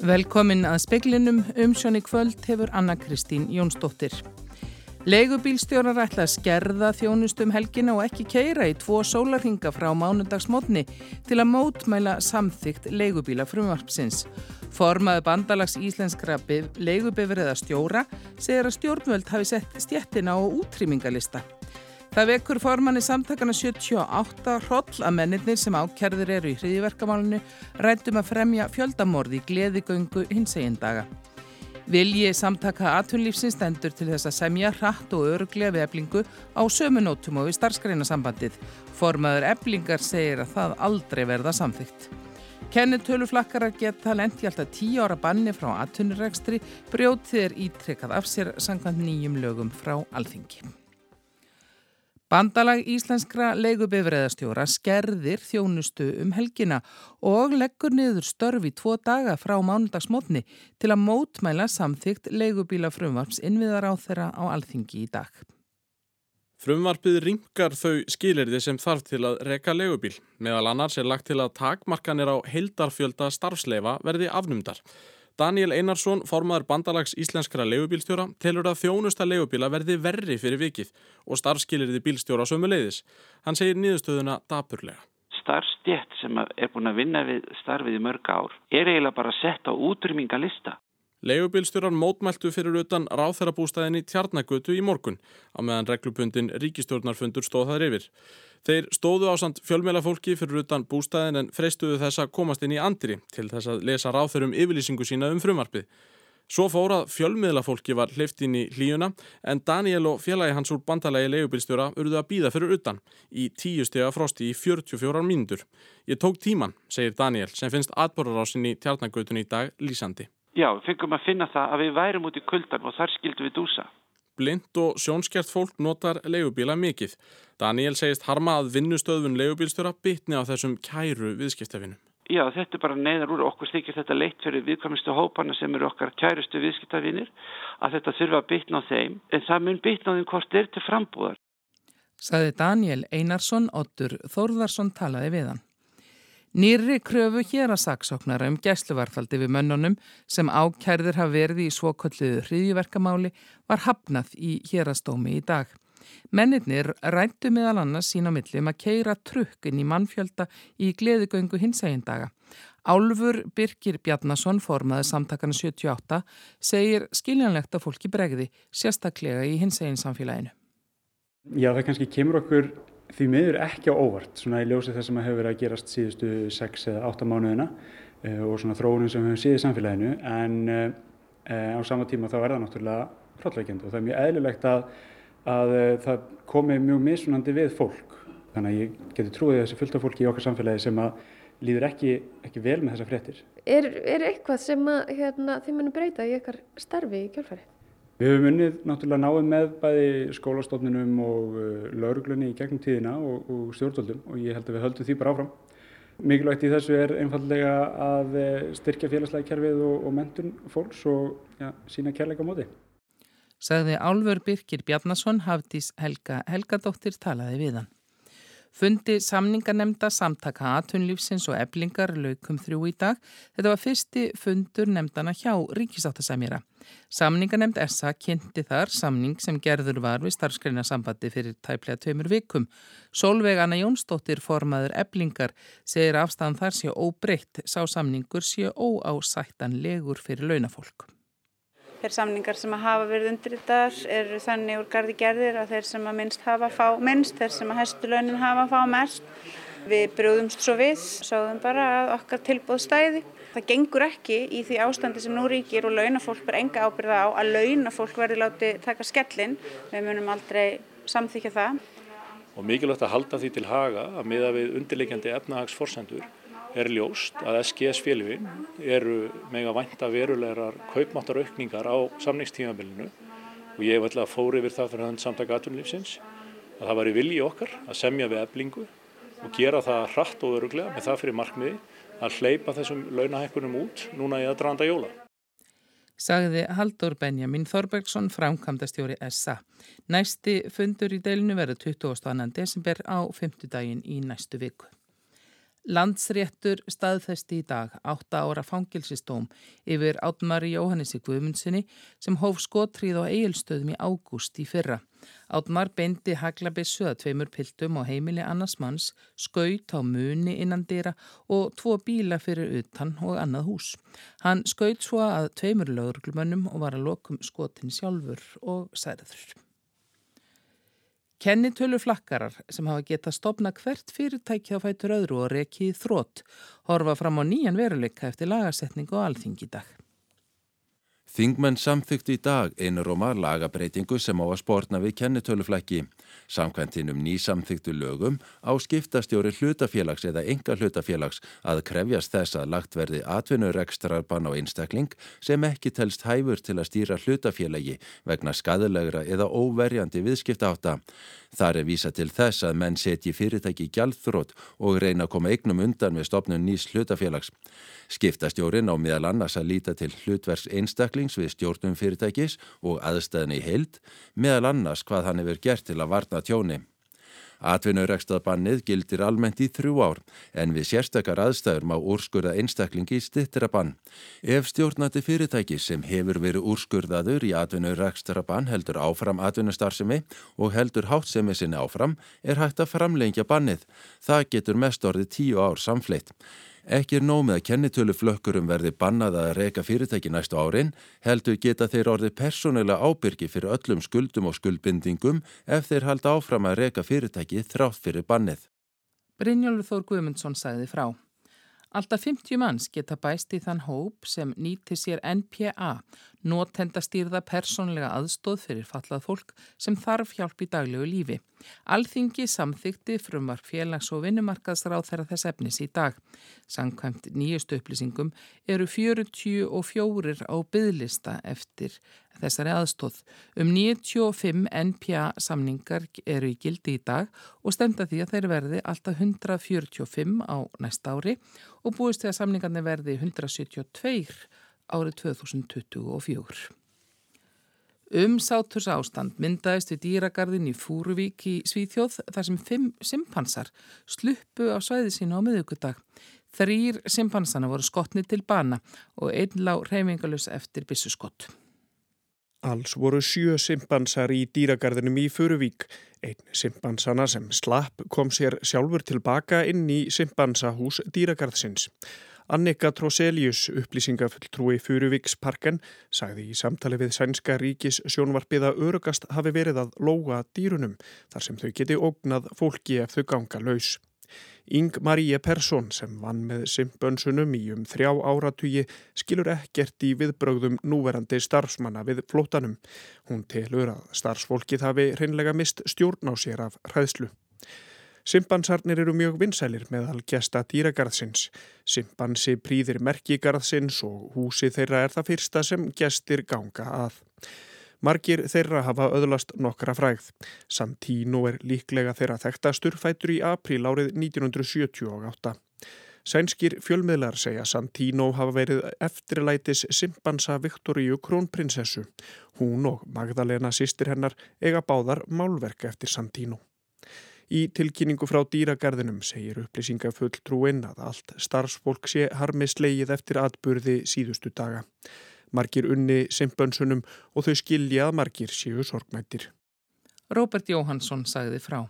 Velkomin að speklinum umsjón í kvöld hefur Anna Kristín Jónsdóttir. Leigubílstjórar ætla að skerða þjónustum helgina og ekki keira í tvo sólarhinga frá mánundagsmotni til að mótmæla samþygt leigubíla frumvarpsins. Formaði bandalags íslenskra leigubifriða stjóra segir að stjórnvöld hafi sett stjettina á útrýmingalista. Það vekur formanni samtakana 78 hroll að mennir sem ákerður eru í hriðiverkamálinu rættum að fremja fjöldamorði í gleðigöngu hins egin daga. Vilji samtaka aðtunlífsins stendur til þess að semja hratt og öruglega við eblingu á sömunótum og við starfsgreinasambandið. Formaður eblingar segir að það aldrei verða samþygt. Kennitöluflakkarar geta lendi alltaf tíu ára banni frá aðtunurregstri, brjótið er ítrekkað af sér sangant nýjum lögum frá alþingi. Bandalag íslenskra leigubifræðastjóra skerðir þjónustu um helgina og leggur niður störfi tvo daga frá mánundagsmotni til að mótmæla samþygt leigubíla frumvarps innviðar á þeirra á alþingi í dag. Frumvarpið ringar þau skilirði sem þarf til að reka leigubíl. Meðal annars er lagt til að takmarkanir á heildarfjölda starfsleifa verði afnumdar. Daniel Einarsson, formaður bandalags íslenskra leigubílstjóra, telur að þjónusta leigubíla verði verri fyrir vikið og starfskilirði bílstjóra sömu leiðis. Hann segir nýðustöðuna dapurlega. Starfstjett sem er búin að vinna við starfið í mörg ár er eiginlega bara sett á útrymmingalista. Leigubílstjórar mótmæltu fyrir utan ráþærabústæðinni Tjarnagötu í morgun á meðan reglubundin ríkistjórnarfundur stóð þar yfir. Þeir stóðu á samt fjölmjölafólki fyrir utan bústæðin en freistuðu þess að komast inn í andri til þess að lesa ráþærum yfirlýsingu sína um frumarpið. Svo fórað fjölmiðlafólki var hlift inn í hlíuna en Daniel og félagi hans úr bandalagi leigubílstjóra urðu að býða fyrir utan í tíu stega frosti í 44 mínútur. Ég tók tíman, segir Daniel, sem finnst atborðarásin í Tjarnagötun í dag lýsandi. Já, við fengum að finna það að við værum út í kuldan og þar skildum við dúsa. Blind og sjónskjart fólk notar leigubíla mikið. Daniel segist harma að vinnustöðun leigubílstjóra bytni á þessum kæru viðskiptafinnum. Já, þetta er bara neyðar úr okkur þykir þetta leitt fyrir viðkvæmustu hópana sem eru okkar kærustu viðskiptafinnir að þetta þurfa að bytna á þeim en það mun bytna á þeim hvort er til frambúðar. Saði Daniel Einarsson, Ottur Þórðarsson talaði við hann. Nýri kröfu hér að saksóknara um gæsluvarfaldi við mönnunum sem ákærðir hafa verið í svokölluðu hriðjverkamáli var hafnað í hérastómi í dag. Mennirnir ræntu meðal annars sín á millum að keira trukkin í mannfjölda í gleðigöngu hins egin daga. Álfur Birkir Bjarnason, formaði samtakana 78, segir skiljanlegt að fólki bregði, sérstaklega í hins egin samfélaginu. Já, það kannski kemur okkur því miður ekki á óvart svona í ljósi þess að maður hefur verið að gerast síðustu 6 eða 8 mánuðina uh, og svona þróunum sem við hefum síðið í samfélaginu en uh, á sama tíma þá er það náttúrulega hróllveikjandi og það er mjög eðlilegt að, að uh, það komi mjög misunandi við fólk þannig að ég geti trúið þessi fullt af fólki í okkar samfélagi sem að líður ekki, ekki vel með þessa fréttir. Er, er eitthvað sem að, hérna, þið munum breyta í ykkar starfi í kjálfari? Við höfum unnið náttúrulega náið með bæði skólastofnunum og uh, lauruglunni í gegnum tíðina og, og stjórnvöldum og ég held að við höldum því bara áfram. Mikilvægt í þessu er einfallega að uh, styrkja félagslega kerfið og, og mentun fólks og ja, sína kærleika móti. Sagði Álfur Birkir Bjarnason, Hafdís Helga Helgadóttir talaði við hann. Fundi samningarnemnda samtaka aðtunlífsins og eblingar laukum þrjú í dag. Þetta var fyrsti fundur nemndana hjá ríkisáttasemjara. Samningarnemnd ESA kynnti þar samning sem gerður var við starfskreina sambandi fyrir tæplega tveimur vikum. Solveig Anna Jónsdóttir formaður eblingar segir afstæðan þar sé óbreytt sá samningur sé óásættanlegur fyrir launafólk. Þeir samningar sem að hafa verið undirritar eru þannig úr gardi gerðir að þeir sem að minnst hafa fá minnst, þeir sem að hestulögnin hafa fá mest. Við brúðumst svo við, sáðum bara að okkar tilbúð stæði. Það gengur ekki í því ástandi sem nú ríkir og launafólk ber enga ábyrða á að launafólk verði láti taka skellin. Við munum aldrei samþykja það. Og mikilvægt að halda því til haga að miða við undirleikjandi efnahagsforsendur er ljóst að SGS félugin eru mega vænta verulegar kaupmáttaraukningar á samningstímabilinu og ég vil að fóri yfir það fyrir hann samtaka aðtunlífsins að það var í vilji okkar að semja við eblingu og gera það hratt og öruglega með það fyrir markmiði að hleypa þessum launahækkunum út núna í aðdraðanda jóla. Sagði Haldur Benjamin Þorbergsson framkvæmdastjóri SA. Næsti fundur í deilinu verður 22. desember á 5. daginn í næstu viku. Landsréttur staðfesti í dag 8 ára fangilsistóm yfir Átmari Jóhannessi Guðmundssoni sem hóf skotrið á eigilstöðum í ágúst í fyrra. Átmar beindi haglabissu að tveimur piltum á heimili annars manns, skaut á muni innan dýra og tvo bíla fyrir utan og annað hús. Hann skaut svo að tveimur lögurglumönnum og var að lokum skotin sjálfur og særður. Kennitölu flakkarar sem hafa getað stopna hvert fyrirtæki á fætur öðru og rekið þrótt horfa fram á nýjan veruleika eftir lagasetning og alþing í dag. Þingmenn samþykti í dag einur og maður lagabreitingu sem á að spórna við kennitöluflækki. Samkvæmtinum ný samþyktu lögum á skiptastjóri hlutafélags eða enga hlutafélags að krefjast þess að lagt verði atvinnurekstrarban á einstakling sem ekki telst hæfur til að stýra hlutafélagi vegna skadilegra eða óverjandi viðskipta átta. Þar er vísa til þess að menn setji fyrirtæki gjaldþrótt og reyna að koma eignum undan við stopnum nýs hlutafélags. Skiptastjórin á meðal annars að líta til hlutverks einstaklings við stjórnum fyrirtækis og aðstæðinni í heild, meðal annars hvað hann hefur gert til að varna tjóni. Atvinnurekstaðbannið gildir almennt í þrjú ár en við sérstakar aðstæður má úrskurða einstaklingi í stittirabann. Ef stjórnandi fyrirtæki sem hefur verið úrskurðaður í atvinnurekstarabann heldur áfram atvinnustarfsemi og heldur hátsemi sinni áfram er hægt að framlengja bannið. Það getur mest orðið tíu ár samfleitt. Ekki er nómið að kennitölu flökkurum verði bannað að reyka fyrirtæki næstu árin, heldur geta þeir orðið persónulega ábyrgi fyrir öllum skuldum og skuldbindingum ef þeir halda áfram að reyka fyrirtæki þrátt fyrir bannið. Brynjólfur Þór Guðmundsson sagði frá. Alltaf 50 manns geta bæst í þann hóp sem nýti sér NPA, nótendastýrða persónlega aðstóð fyrir fallað fólk sem þarf hjálp í daglegu lífi. Alþingi samþykti frumvar félags- og vinnumarkaðsráð þeirra þess efnis í dag. Sankvæmt nýjustu upplýsingum eru 44 á byðlista eftir þessari aðstóð. Um 95 NPA samningar eru í gildi í dag og stemta því að þeir verði alltaf 145 á næsta ári og búist því að samningarnir verði 172 árið 2024. Umsáturs ástand myndaðist við dýragarðin í Fúruvík í Svíþjóð þar sem fimm simpansar sluppu á svæði sínu á miðugudag. Þrýr simpansana voru skotni til bana og einn lág reyfingalus eftir bissuskott. Alls voru sjö simpansar í dýragarðinum í Fúruvík. Einn simpansana sem slapp kom sér sjálfur tilbaka inn í simpansahús dýragarðsins. Annika Troselius, upplýsingafulltrúi Furuvíksparken, sagði í samtali við sænska ríkis sjónvarpið að örugast hafi verið að lóa dýrunum þar sem þau geti ógnað fólki ef þau ganga laus. Yng Maríe Persson sem vann með simpönsunum í um þrjá áratugi skilur ekkert í viðbrögðum núverandi starfsmanna við flótanum. Hún telur að starfsfólkið hafi hreinlega mist stjórn á sér af hræðslu. Simpansarnir eru mjög vinsælir meðal gesta dýragarðsins. Simpansi prýðir merkigarðsins og húsi þeirra er það fyrsta sem gestir ganga að. Margir þeirra hafa öðlast nokkra frægð. Santino er líklega þeirra þekktastur fætur í april árið 1978. Sænskir fjölmiðlar segja Santino hafa verið eftirlætis simpansa Viktoríu krónprinsessu. Hún og Magdalena sýstir hennar eiga báðar málverk eftir Santino. Í tilkynningu frá dýragarðinum segir upplýsingafull trúinn að allt starfsfólk sé harmi sleigið eftir atburði síðustu daga. Margir unni simpönsunum og þau skilja að margir séu sorgmættir. Róbert Jóhansson sagði frá.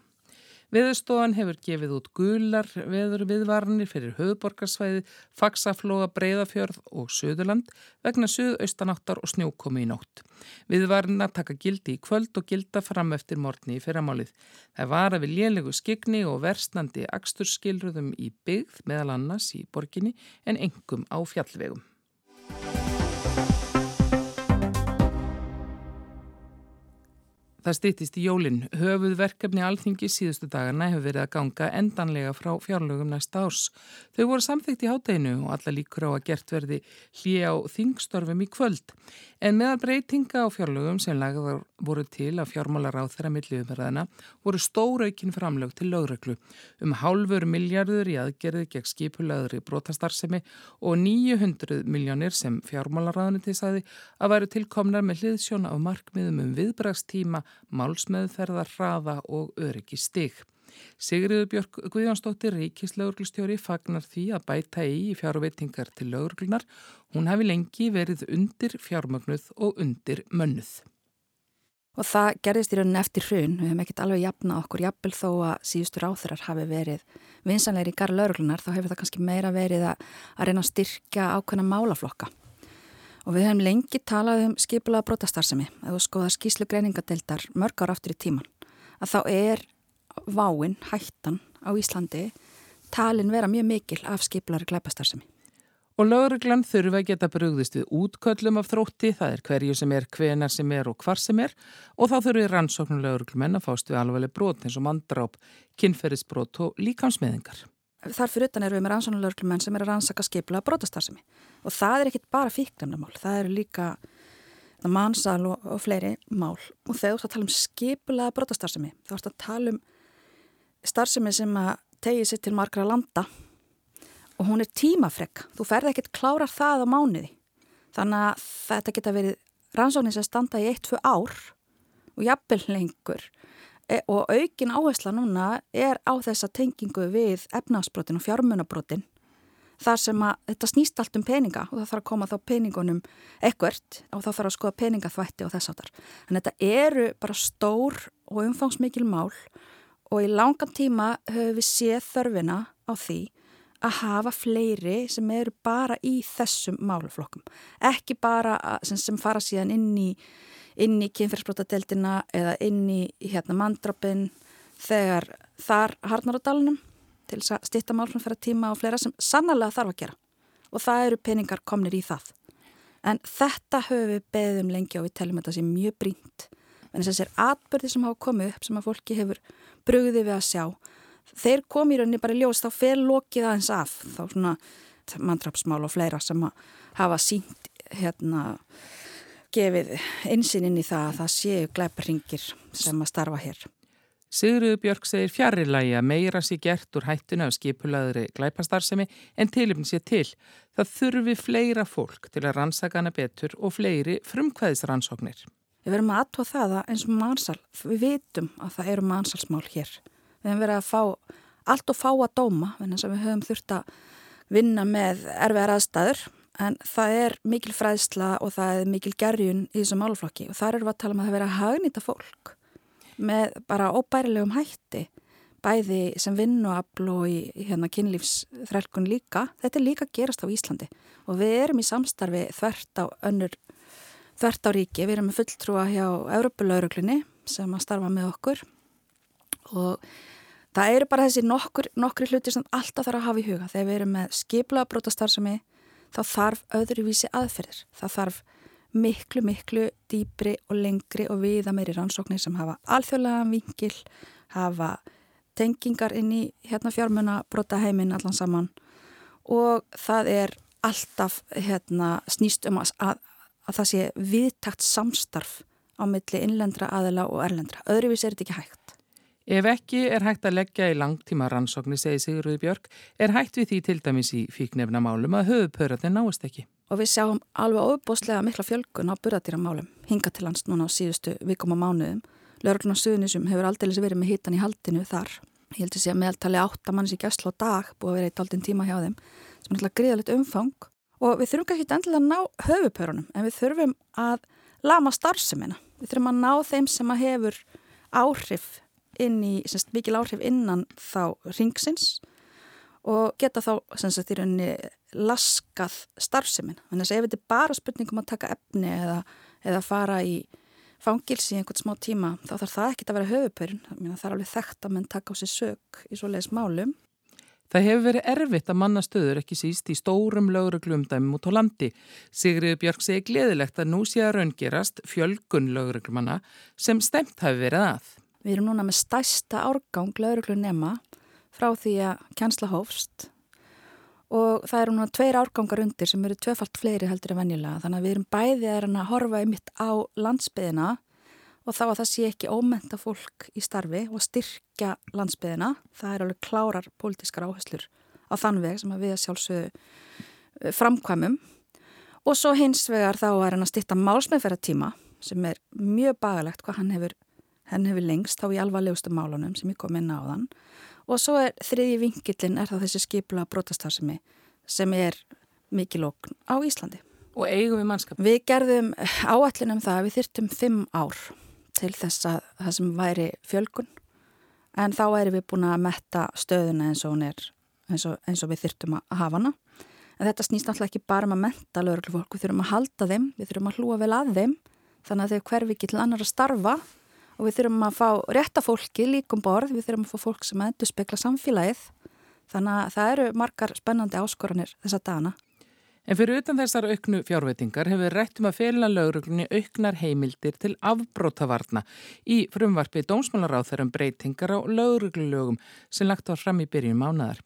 Veðurstofan hefur gefið út gular veður viðvarnir fyrir höfuborgarsvæði, faksaflóa, breyðafjörð og söðurland vegna söðaustanáttar og snjókomi í nótt. Viðvarnina taka gildi í kvöld og gilda fram eftir morgni í fyrramálið. Það var að við lélegu skigni og verstandi aksturskilruðum í byggð meðal annars í borginni en engum á fjallvegum. Það stýttist í jólinn. Höfuð verkefni alþingi síðustu dagana hefur verið að ganga endanlega frá fjárlögum næsta árs. Þau voru samþygt í hátteginu og alla líkur á að gert verði hlið á þingstörfum í kvöld. En meðal breytinga á fjárlögum sem lagðar voru til að fjármálar á þeirra milliðumverðana voru stóraukinn framlög til lögreglu um hálfur miljardur í aðgerði gegn skipulaður í brotastarsemi og 900 miljónir sem fjármálaráðinu til sæði að væru tilkomnar með hliðsjón af markmiðum um viðbragstíma málsmeðferðar, hraða og öryggi stig. Sigriður Björk Guðjónsdóttir ríkislauglustjóri fagnar því að bæta í fjárveitingar til lauglunar. Hún hefði lengi verið undir fjármögnuð og undir mönnuð. Og það gerðist í rauninni eftir hrun, við hefum ekkert alveg jafnað okkur, jafnvel þó að síðustur áþurar hafi verið vinsanleiri í garð lauruglunar, þá hefur það kannski meira verið að, að reyna að styrkja ákveðna málaflokka. Og við hefum lengi talað um skipulaða brotastarsemi, eða skoða skíslu greiningadeildar mörg ára aftur í tíman, að þá er váin, hættan á Íslandi talin vera mjög mikil af skipulari glæpastarsemi. Og lauruglan þurfa að geta brugðist við útköllum af þrótti, það er hverju sem er, hvenar sem er og hvar sem er og þá þurfi rannsóknum lauruglumenn að fást við alveg brot eins og mandráp, kynferðisbrot og líkamsmeðingar. Þar fyrir utan eru við með rannsóknum lauruglumenn sem er að rannsaka skipla brotastarsemi og það er ekkit bara fíknarnamál, það eru líka mannsal og, og fleiri mál. Og þegar þú ert að tala um skipulaða brotastarsemi, þá ert að tala um starfsemi sem að tegi sér til margra landa og hún er tímafreg. Þú ferði ekkert klárar það á mánuði. Þannig að þetta geta verið rannsóknir sem standa í 1-2 ár og jafnvel lengur e, og aukin áhersla núna er á þessa tengingu við efnagsbrotin og fjármunabrotin þar sem að þetta snýst allt um peninga og það þarf að koma þá peningunum ekkert og þá þarf að skoða peningaþvætti og þess áttar. Þannig að þetta eru bara stór og umfangsmikil mál og í langan tíma höfum við séð þörfina á því að hafa fleiri sem eru bara í þessum máluflokkum. Ekki bara sem, sem fara síðan inn í, í kynferðsbrotadeildina eða inn í hérna, mandrapin þegar þar harnar á dalunum til að stýtta málframfæra tíma og fleira sem sannlega þarf að gera. Og það eru peningar komnir í það. En þetta höfum við beðum lengi og við teljum þetta sem mjög brínt. En þessir atbyrði sem hafa komið upp sem að fólki hefur brugðið við að sjá þeir komi í rauninni bara ljós þá fer lokið aðeins af þá svona mandrapsmál og fleira sem að hafa sínt hérna gefið einsinn inn í það að það séu glæparringir sem að starfa hér. Sigurður Björk segir fjarrilagi að meira sé gert úr hættinu af skipulaðri glæpastarsemi en tilipin sé til. Það þurfi fleira fólk til að rannsaka hana betur og fleiri frumkvæðisrannsóknir. Við verum að aðtóa það að eins og mannsal, við vitum að það eru mannsalsmál hér Við höfum verið að fá allt og fá að dóma, við höfum þurft að vinna með erfiðar aðstæður en það er mikil fræðsla og það er mikil gerjun í þessum málflokki og þar eru við að tala um að það verið að hagnýta fólk með bara óbærilegum hætti bæði sem vinnuafl og í hérna kynlífsþrælkun líka. Þetta er líka gerast á Íslandi og við erum í samstarfi þvert á önnur þvert á ríki. Við erum með fulltrúa hjá Europalauruglunni sem að starfa með okkur og það eru bara þessi nokkur, nokkri hluti sem alltaf þarf að hafa í huga. Þegar við erum með skipla brotastarfsemi þá þarf öðruvísi aðferðir. Það þarf miklu miklu dýbri og lengri og viða meiri rannsóknir sem hafa alþjóðlega vingil hafa tengingar inn í hérna fjármuna brotaheimin allan saman. Og það er alltaf hérna snýst um að, að, að það sé viðtakt samstarf á milli innlendra aðila og erlendra. Öðruvísi er þetta ekki hægt Ef ekki er hægt að leggja í langtíma rannsóknir, segi Sigurður Björk, er hægt við því til dæmis í fíknefnamálum að höfupöratin náist ekki. Og við sjáum alveg óbúslega mikla fjölgun á burðatýramálum, hinga til hans núna á síðustu vikum og mánuðum. Lörglun og Suðunisum hefur aldrei verið með hitan í haldinu þar. Ég held að sé að meðaltali áttamannis í gæsla og dag búið að vera eitt aldinn tíma hjá þeim, sem er alltaf gríðalegt umfang. Og við þurfum kannski endilega að ná höfupörunum, en við þurfum að lama starfsemina. Við þurfum að ná þeim sem að hefur áhrif inn í semst, mikil áhrif innan þá ringsins og geta þá semst, í rauninni laskað starfseminn. Þannig að ef þetta er bara spurningum að taka efni eða, eða fara í fangilsi í einhvern smá tíma þá þarf það ekki að vera höfupörun. Það er alveg þekkt að menn taka á sig sög í svoleiðis málum. Það hefur verið erfitt að manna stöður ekki síst í stórum lögreglumdæmum út á landi. Sigriður Björg segi gleðilegt að nú sé að raungerast fjölgun lögreglumanna sem stemt hafi verið að. Við erum núna með stæsta árgang lauruglu nema frá því að kjænsla hófst. Og það eru núna tveir árgangar undir sem eru tvefalt fleiri heldur en venjulega. Þannig að við erum bæðið að horfa ymitt á landsbyðina og þá að það sé ekki ómenta fólk í starfi og styrkja landsbyðina. Það er alveg klárar pólitískar áherslur á þann veg sem við sjálfsögðu eh, framkvæmum. Og svo hins vegar þá er hann að styrta málsmeðferðartíma sem er mjög bagalegt hvað hann hefur henn hefur lengst þá í alvarlegustu málunum sem ég kom inn á þann og svo er þriði vingillin er þá þessi skipula brotastarðsemi sem er mikið lókn á Íslandi. Og eigum við mannskap? Við gerðum áallin um það að við þyrtum fimm ár til þess að það sem væri fjölgun en þá erum við búin að metta stöðuna eins og, er, eins og, eins og við þyrtum að hafa hana. En þetta snýst náttúrulega ekki bara um að menta lögurlufólk, við þurfum að halda þeim, við þurfum að hlúa vel að þeim þannig að þau hverfi ekki til annar að starfa og við þurfum að fá rétta fólki líkum borð, við þurfum að fá fólk sem endur spekla samfélagið þannig að það eru margar spennandi áskoranir þessa dana. En fyrir utan þessar auknu fjárveitingar hefur rættum að felina lauruglunni auknar heimildir til afbrótavarna í frumvarfi dómsmálaráþarum breytingar á lauruglulögum sem lagt var fram í byrjun mánaðar.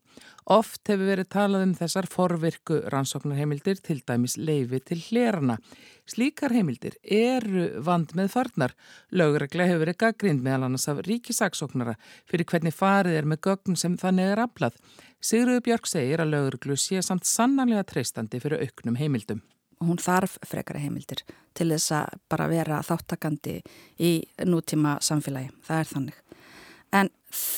Oft hefur verið talað um þessar forvirku rannsóknarheimildir til dæmis leifi til hlerana. Slíkar heimildir eru vand með farnar. Lögreglega hefur verið gaggrind meðal annars af ríkisaksóknara fyrir hvernig farið er með gögn sem þannig er aflað. Sigruður Björg segir að lögreglu sé samt sannanlega treystandi fyrir auknum heimildum. Hún þarf frekara heimildir til þess að bara vera þáttakandi í nútíma samfélagi. Það er þannig. En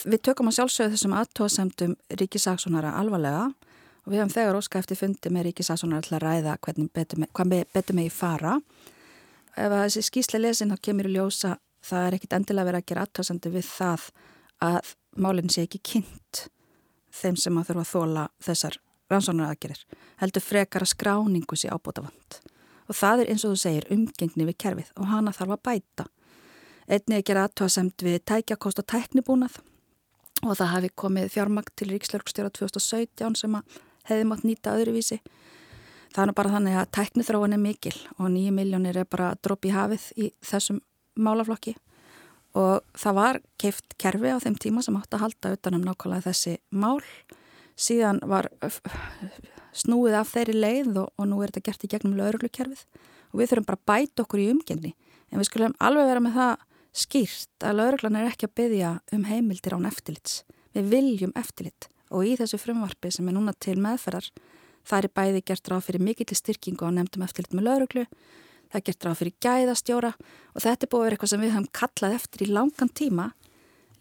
við tökum að sjálfsögðu þessum aðtóðsemdum ríkisaksónara alvarlega og við hefum þegar óska eftir fundi með ríkisaksónara til að ræða betur hvað betur með í fara. Ef þessi skýsle lesin þá kemur í ljósa það er ekkit endilega verið að gera aðtóðsemdu við það að málinn sé ekki kynnt þeim sem að þurfa að þóla þessar rannsónar aðgerir. Heldur frekara skráningu sé ábúta vant. Og það er eins og þú segir umgengni við kerfið og hana þarf að bæta. Einni að gera aðtöðasemt við tækjakost og tæknibúnað og það hafi komið fjármakt til Ríkslörgstjóra 2017 sem hefði mátt nýta öðruvísi. Það er nú bara þannig að tæknithráin er mikil og nýju miljónir er bara dropp í hafið í þessum málaflokki og það var keift kerfi á þeim tíma sem átt að halda utanum nákvæmlega þessi mál. Síðan var snúið af þeirri leið og, og nú er þetta gert í gegnum lauruglukerfið og við þurfum bara að bæta okkur í umgengni en við skulum alveg vera með það skýrt að lauruglan er ekki að byggja um heimildir án eftirlits. Við viljum eftirlit og í þessu frumvarfi sem er núna til meðferðar það er bæði gert ráð fyrir mikill styrkingu á nefndum eftirlit með lauruglu, það er gert ráð fyrir gæðastjóra og þetta er búið að vera eitthvað sem við höfum kallað eftir í langan tíma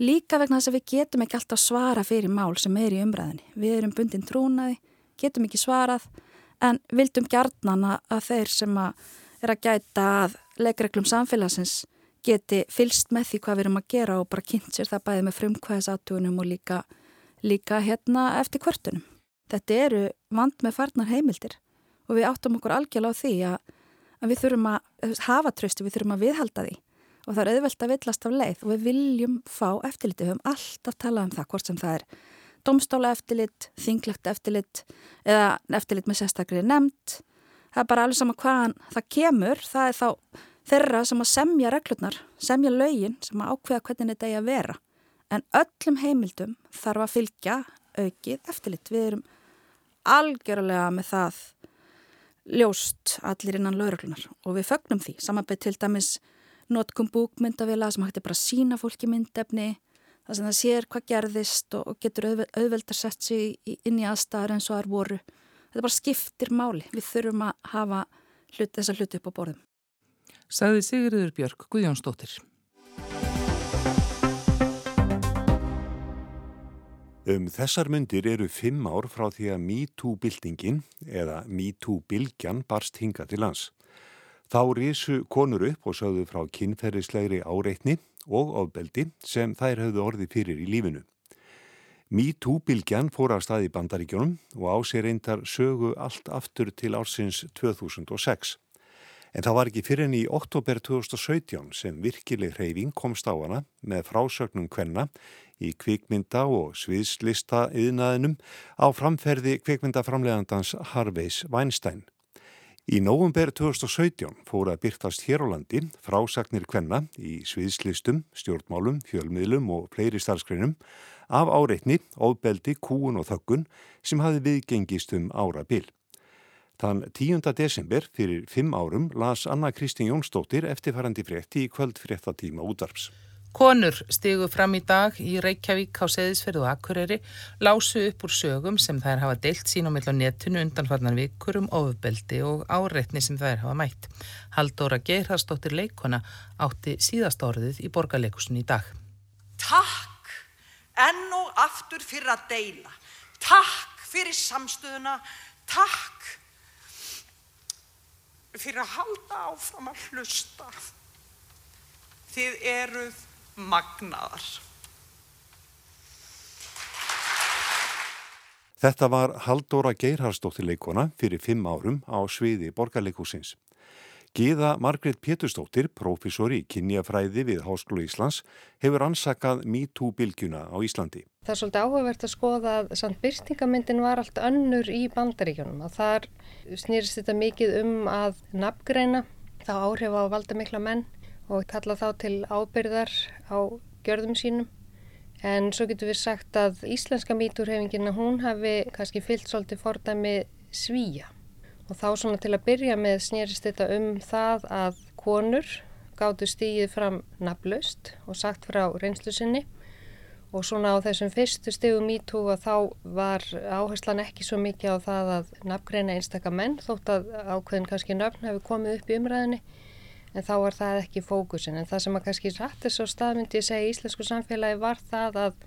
líka vegna þess að við getum ekki alltaf svara fyrir mál sem er í umræðinni. Við erum bundin trúnaði, getum ekki svarað en vildum gjarnan að þeir sem að er að gæta að leikreglum samfélagsins geti fylst með því hvað við erum að gera og bara kynnt sér það bæði með frumkvæðisatugunum og líka, líka hérna eftir kvörtunum. Þetta eru vand með farnar heimildir og við áttum okkur algjörlega á því að, að við þurfum að hafa tröstu, við þurfum að viðhalda því og það er auðvelt að villast af leið og við viljum fá eftirliti, við höfum alltaf talað um það hvort sem það er domstála eftirlit, þinglegt eftirlit eða eftirlit með sérstaklega nefnd. Það er bara alveg sama hvaðan það kemur, það er þá þeirra sem að semja reglurnar, semja laugin sem að ákveða hvernig þetta er að vera. En öllum heimildum þarf að fylgja aukið eftirlit. Við erum algjörlega með það ljóst allir innan lauruglunar og við fögnum því. Samanbyrð til dæmis notkum búkmyndavila sem hætti bara sína fólki myndefni það sem það sér hvað gerðist og getur auðveldar sett sig inn í aðstæðar eins og þar voru. Þetta bara skiptir máli. Við þurfum að hafa hlut, þessa hluti upp á borðum sagði Sigurður Björg Guðjónsdóttir. Um þessar myndir eru fimm ár frá því að MeToo-byltingin eða MeToo-bylgjan barst hinga til lands. Þá risu konur upp og sögðu frá kynferðislegri áreitni og ofbeldi sem þær höfðu orði fyrir í lífinu. MeToo-bylgjan fór af stað í bandaríkjónum og á sér reyndar sögu allt aftur til ársins 2006. En það var ekki fyrir enn í oktober 2017 sem virkileg hreyfing komst á hana með frásögnum kvenna í kvikmynda og sviðslista yðnaðinum á framferði kvikmyndaframlegandans Harveys Weinstein. Í nógumber 2017 fóru að byrtast hér á landi frásagnir kvenna í sviðslistum, stjórnmálum, fjölmiðlum og fleiri starfskreinum af áreitni, óbeldi, kúun og þökkun sem hafi viðgengist um ára bil. Þann 10. desember fyrir fimm árum las Anna Kristín Jónsdóttir eftirfærandi frétti í kvöld fréttatíma útvarps. Konur stigu fram í dag í Reykjavík á Seðisferð og Akureyri lásu upp úr sögum sem þær hafa deilt sín á mill á netinu undanfarnar vikur um ofubeldi og áreitni sem þær hafa mætt. Haldóra Geirharsdóttir leikona átti síðast orðið í borgarleikusun í dag. Takk enn og aftur fyrir að deila. Takk fyrir samstöðuna. Takk fyrir að halda áfram að hlusta. Þið eruð magnaðar. Þetta var Haldóra Geirharsdóttir leikona fyrir fimm árum á sviði borgarleikúsins. Gíða Margrét Péturstóttir, profesor í kynjafræði við Háskólu Íslands, hefur ansakað MeToo-bylgjuna á Íslandi. Það er svolítið áhugavert að skoða að samt byrstingamyndin var allt önnur í bandaríkjónum og þar snýrist þetta mikið um að nafngreina þá áhrif á valda mikla menn og kalla þá til ábyrðar á gjörðum sínum. En svo getur við sagt að íslenska mítúrhefingina hún hafi kannski fyllt svolítið fordæmi svíja. Og þá svona til að byrja með snýrist þetta um það að konur gáttu stígið fram naflaust og sagt frá reynslu sinni. Og svona á þessum fyrstu stígum mítú að þá var áherslan ekki svo mikið á það að nafngreina einstaka menn þótt að ákveðin kannski nöfn hefur komið upp í umræðinni en þá var það ekki fókusin. En það sem að kannski rættir svo staðmyndi að segja í íslensku samfélagi var það að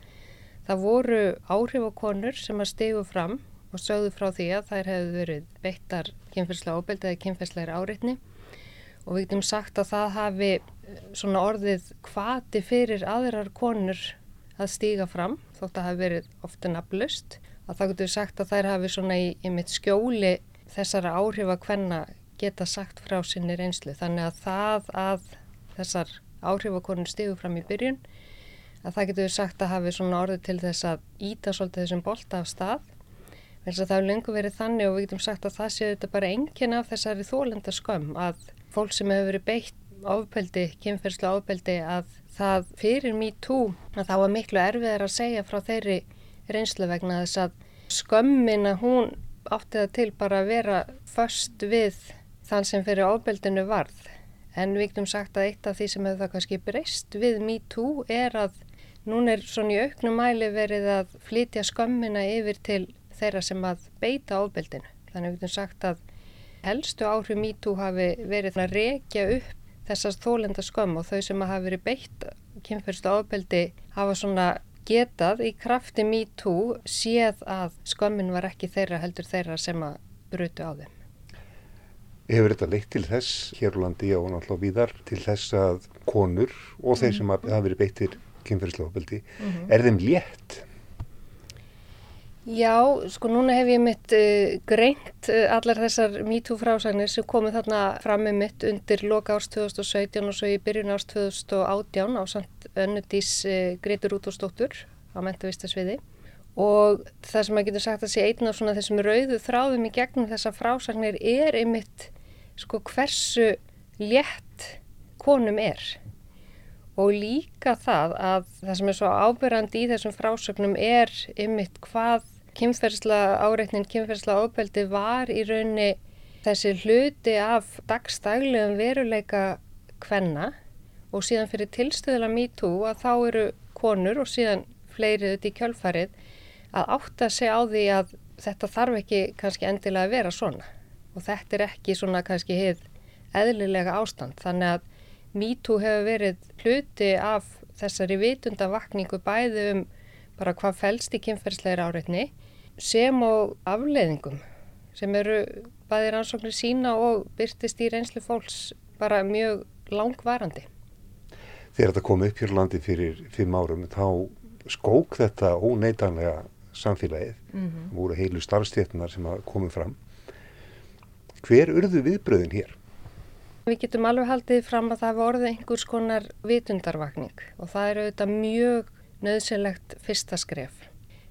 það voru áhrif á konur sem að stegu fram og sögðu frá því að þær hefðu verið beittar kynferðslega óbeldi eða kynferðslegar áreitni og við getum sagt að það hafi eh, svona orðið kvati fyrir aðrar konur að stíga fram þótt að hafi verið ofta naflust að það getur sagt að þær hafi svona í, í mitt skjóli þessara áhrif að hvenna geta sagt frá sinni reynslu. Þannig að það að þessar áhrifakonur stígur fram í byrjun að það getur sagt að hafi svona orðið til þess að íta svolítið þessum bolta af stað. Þannig að það hefur lengur verið þannig og við getum sagt að það séu þetta bara engin af þessari þólenda skömm að fólk sem hefur verið beitt ofbeldi, kynferðslu ofbeldi að það fyrir me too að það var miklu erfiðar að segja frá þeirri reynslu vegna þess að skömmina hún átti það til bara að vera först við þann sem fyrir ábeldinu varð. En við getum sagt að eitt af því sem hefur það kannski breyst við MeToo er að núna er svona í auknum mæli verið að flytja skömmina yfir til þeirra sem að beita ábeldinu. Þannig við getum sagt að helstu áhrif MeToo hafi verið að rekja upp þessast þólenda skömm og þau sem hafi verið beitt kynferðstu ábeldi hafa svona getað í krafti MeToo séð að skömmin var ekki þeirra heldur þeirra sem að brutu á þeim. Hefur þetta leitt til þess hér á landi og náttúrulega víðar til þess að konur og þeir sem hafa verið beittir kynferðislega mm -hmm. er þeim létt? Já, sko núna hef ég mitt uh, greint uh, allar þessar MeToo frásagnir sem komið þarna fram með mitt undir loka árs 2017 og svo í byrjun árs 2018 á samt önnudís uh, Gretur Útósdóttur á mentavistasviði og það sem maður getur sagt að sé einn af svona þessum rauðu þráðum í gegnum þessa frásagnir er einmitt sko hversu létt konum er. Og líka það að það sem er svo ábyrrandi í þessum frásögnum er ymitt hvað kynferðsla áreitnin, kynferðsla ábeldi var í raunni þessi hluti af dagstaglegum veruleika hvenna og síðan fyrir tilstöðula MeToo að þá eru konur og síðan fleirið út í kjölfarið að átta sig á því að þetta þarf ekki kannski endilega að vera svona. Og þetta er ekki svona kannski hefð eðlilega ástand. Þannig að MeToo hefur verið hluti af þessari vitundavakningu bæði um bara hvað fælst í kynferðsleir áreitni sem og afleiðingum sem eru bæðir ansóknir sína og byrtist í reynslu fólks bara mjög langvarandi. Þegar þetta kom upp hér landi fyrir fimm árum þá skók þetta óneitanlega samfélagið, mm -hmm. voru heilu starfstétnar sem komið fram Hver urðu viðbröðin hér? Við getum alveg haldið fram að það voruð einhvers konar vitundarvakning og það eru auðvitað mjög nöðsilegt fyrsta skref.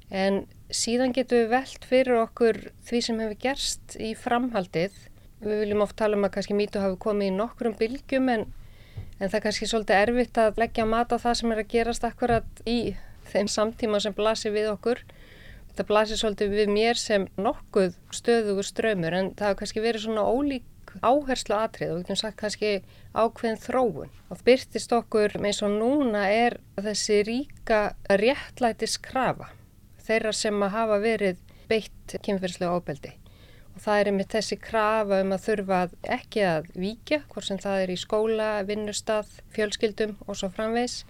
En síðan getum við velt fyrir okkur því sem hefur gerst í framhaldið. Við viljum oft tala um að kannski mýtu hafi komið í nokkrum bylgjum en, en það er kannski svolítið erfitt að leggja mat á það sem er að gerast akkurat í þeim samtíma sem blasir við okkur það blasir svolítið við mér sem nokkuð stöðugur ströymur en það hafa kannski verið svona ólík áherslu atrið og við getum sagt kannski ákveðin þróun. Og byrtist okkur eins og núna er þessi ríka réttlætis krafa þeirra sem að hafa verið beitt kynferðslega ábeldi. Og það er einmitt þessi krafa um að þurfa ekki að víkja, hvort sem það er í skóla, vinnustaf, fjölskyldum og svo framvegs.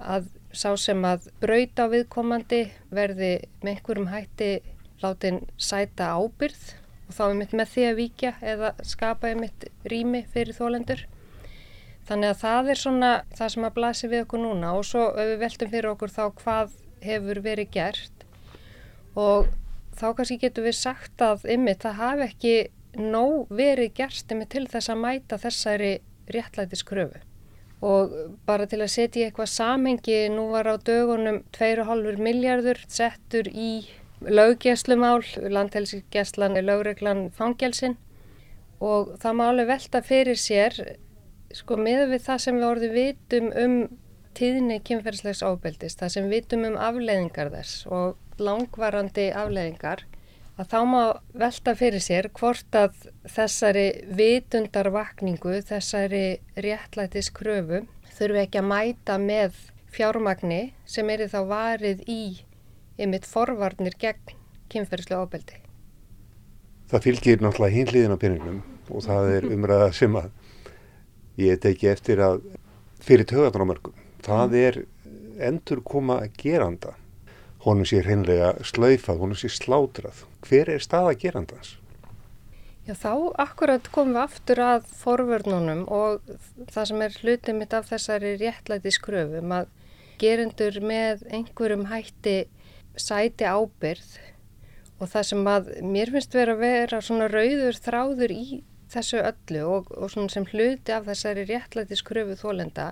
Að sá sem að brauta á viðkomandi verði með einhverjum hætti látin sæta ábyrð og þá er mitt með því að víkja eða skapa er mitt rými fyrir þólendur. Þannig að það er svona það sem að blasi við okkur núna og svo við veltum fyrir okkur þá hvað hefur verið gert og þá kannski getur við sagt að ymmið það hafi ekki nóg verið gert ymmið til þess að mæta þessari réttlætiskröfu. Og bara til að setja í eitthvað samengi, nú var á dögunum 2,5 miljardur settur í löggeslumál, landhelgisgeslan er lögreglan fangjálsin og það má alveg velta fyrir sér sko með við það sem við orðum vitum um tíðni kynferðslegs ábeldist, það sem vitum um afleiðingar þess og langvarandi afleiðingar að þá má velta fyrir sér hvort að þessari vitundarvakningu, þessari réttlætis kröfu þurfi ekki að mæta með fjármagni sem er þá varið í ymitt forvarnir gegn kynferðslega ábeldi. Það fylgir náttúrulega hinliðin á peningnum og það er umræða sem að ég teki eftir að fyrir tögatrámörgum. Það mhm. er endur koma geranda. Honum sé hreinlega slaufað, honum sé slátrað. Hver er staða gerandans? Já þá akkurat komum við aftur að forvörnunum og það sem er hlutið mitt af þessari réttlæti skröfum að gerendur með einhverjum hætti sæti ábyrð og það sem að mér finnst vera að vera svona rauður þráður í þessu öllu og, og svona sem hluti af þessari réttlæti skröfu þólenda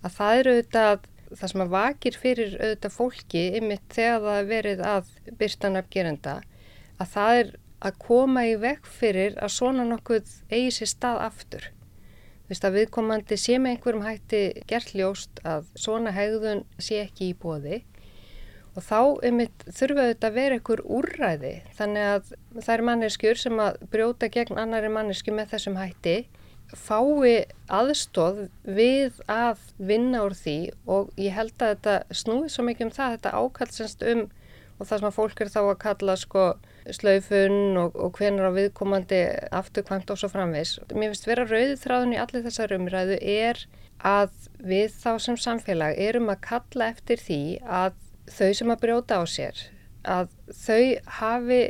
að það eru auðvitað það sem að vakir fyrir auðvitað fólki ymitt þegar það verið að byrstan af gerenda að það er að koma í vekk fyrir að svona nokkuð eigi sér stað aftur. Þú veist að viðkomandi sé með einhverjum hætti gert ljóst að svona hegðun sé ekki í bóði og þá einmitt, þurfa þetta að vera einhver úrræði þannig að það er manneskjur sem að brjóta gegn annari mannesku með þessum hætti fái aðstóð við að vinna úr því og ég held að þetta snúið svo mikið um það þetta ákallsast um og það sem að fólk er þá að kalla sko slaufun og, og hvenar á viðkomandi afturkvæmt og svo framvis. Mér finnst vera rauðið þráðun í allir þessar umræðu er að við þá sem samfélag erum að kalla eftir því að þau sem að brjóta á sér að þau hafi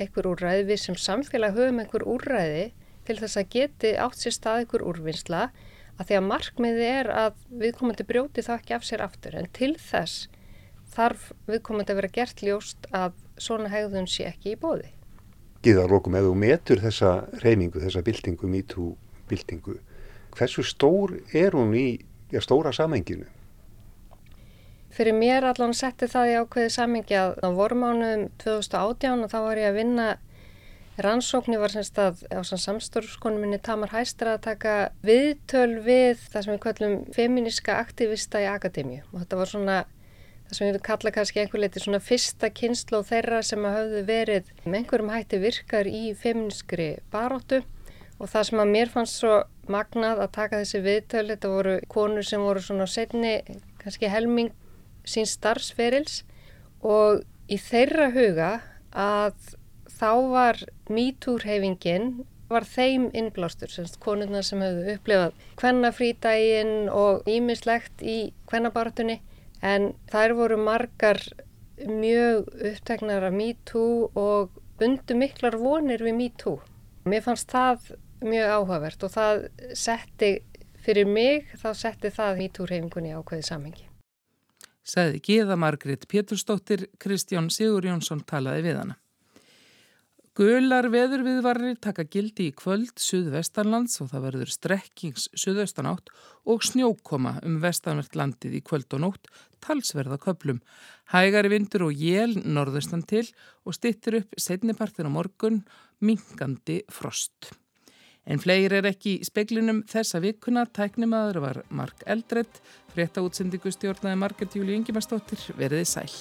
einhver úrræði, við sem samfélag höfum einhver úrræði til þess að geti átt sér stað einhver úrvinnsla að því að markmiði er að viðkomandi brjóti þá ekki af sér aftur en til þess þarf viðkomandi að vera gert ljóst að svona hegðun sé ekki í bóði. Gíðar lókum, ef þú metur þessa reyningu, þessa byltingu, MeToo byltingu, hversu stór er hún í já, stóra samenginu? Fyrir mér allan setti það í ákveði samingi að á vormánuðum 2018 og þá var ég að vinna rannsóknir var semst að á samstórskonu minni Tamar Hæstra að taka viðtöl við það sem við kallum feminíska aktivista í akademíu. Og þetta var svona það sem við kalla kannski einhver leiti svona fyrsta kynslu og þeirra sem hafðu verið með einhverjum hætti virkar í feminískri baróttu og það sem að mér fannst svo magnað að taka þessi viðtöl, þetta voru konur sem voru svona setni kannski helming sín starfsferils. Og í þeirra huga að þá var mítúrhefingin var þeim innblástur, semst konurna sem hefðu upplefað hvennafrítægin og ímislegt í hvennabaratunni en þær voru margar mjög upptegnar af MeToo og bundu miklar vonir við MeToo. Mér fannst það mjög áhugavert og það setti fyrir mig, þá setti það MeToo-reyfingunni ákveðið samhengi sagði Gíða Margrit Pétursdóttir, Kristján Sigur Jónsson talaði við hana. Gular veðurviðvarri taka gildi í kvöld Suðvestarlands og það verður strekkings Suðaustanátt og snjókoma um vestanvert landið í kvöld og nótt talsverða köplum. Hægari vindur og jél norðustan til og stittir upp setnipartin á morgun mingandi frost. En fleiri er ekki í speklinum þessa vikuna. Tæknimaður var Mark Eldredd, frétta útsendingu stjórnaði Marget Júli Ingimarsdóttir, veriði sæl.